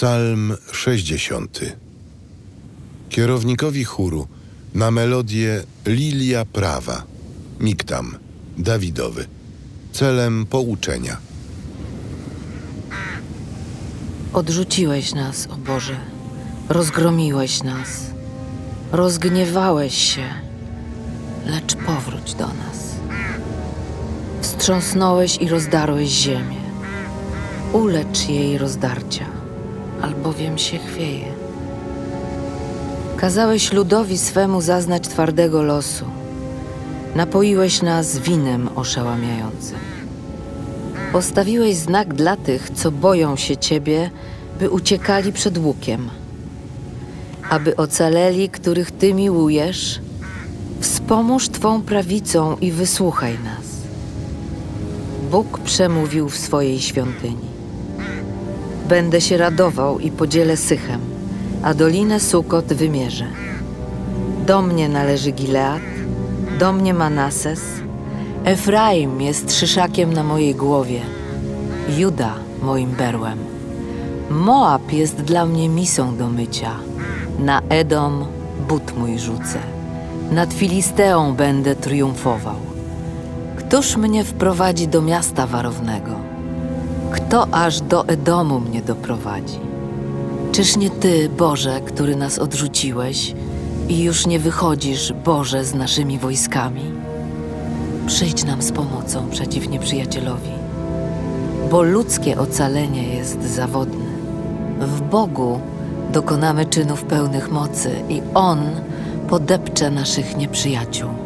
Psalm 60. Kierownikowi chóru na melodię Lilia Prawa, Miktam, Dawidowy, celem pouczenia. Odrzuciłeś nas, o Boże, rozgromiłeś nas, rozgniewałeś się, lecz powróć do nas. Wstrząsnąłeś i rozdarłeś ziemię. Ulecz jej rozdarcia, albowiem się chwieje. Kazałeś ludowi swemu zaznać twardego losu. Napoiłeś nas winem oszałamiającym. Postawiłeś znak dla tych, co boją się Ciebie, by uciekali przed łukiem. Aby ocaleli, których Ty miłujesz, wspomóż Twą prawicą i wysłuchaj nas. Bóg przemówił w swojej świątyni. Będę się radował i podzielę Sychem, a dolinę Sukot wymierzę. Do mnie należy Gilead, do mnie Manases, Efraim jest szyszakiem na mojej głowie, Juda moim berłem. Moab jest dla mnie misą do mycia, na Edom but mój rzucę, nad Filisteą będę triumfował. Któż mnie wprowadzi do miasta warownego? Kto aż do Edomu mnie doprowadzi? Czyż nie Ty, Boże, który nas odrzuciłeś i już nie wychodzisz, Boże, z naszymi wojskami? Przyjdź nam z pomocą przeciw nieprzyjacielowi, bo ludzkie ocalenie jest zawodne. W Bogu dokonamy czynów pełnych mocy i On podepcze naszych nieprzyjaciół.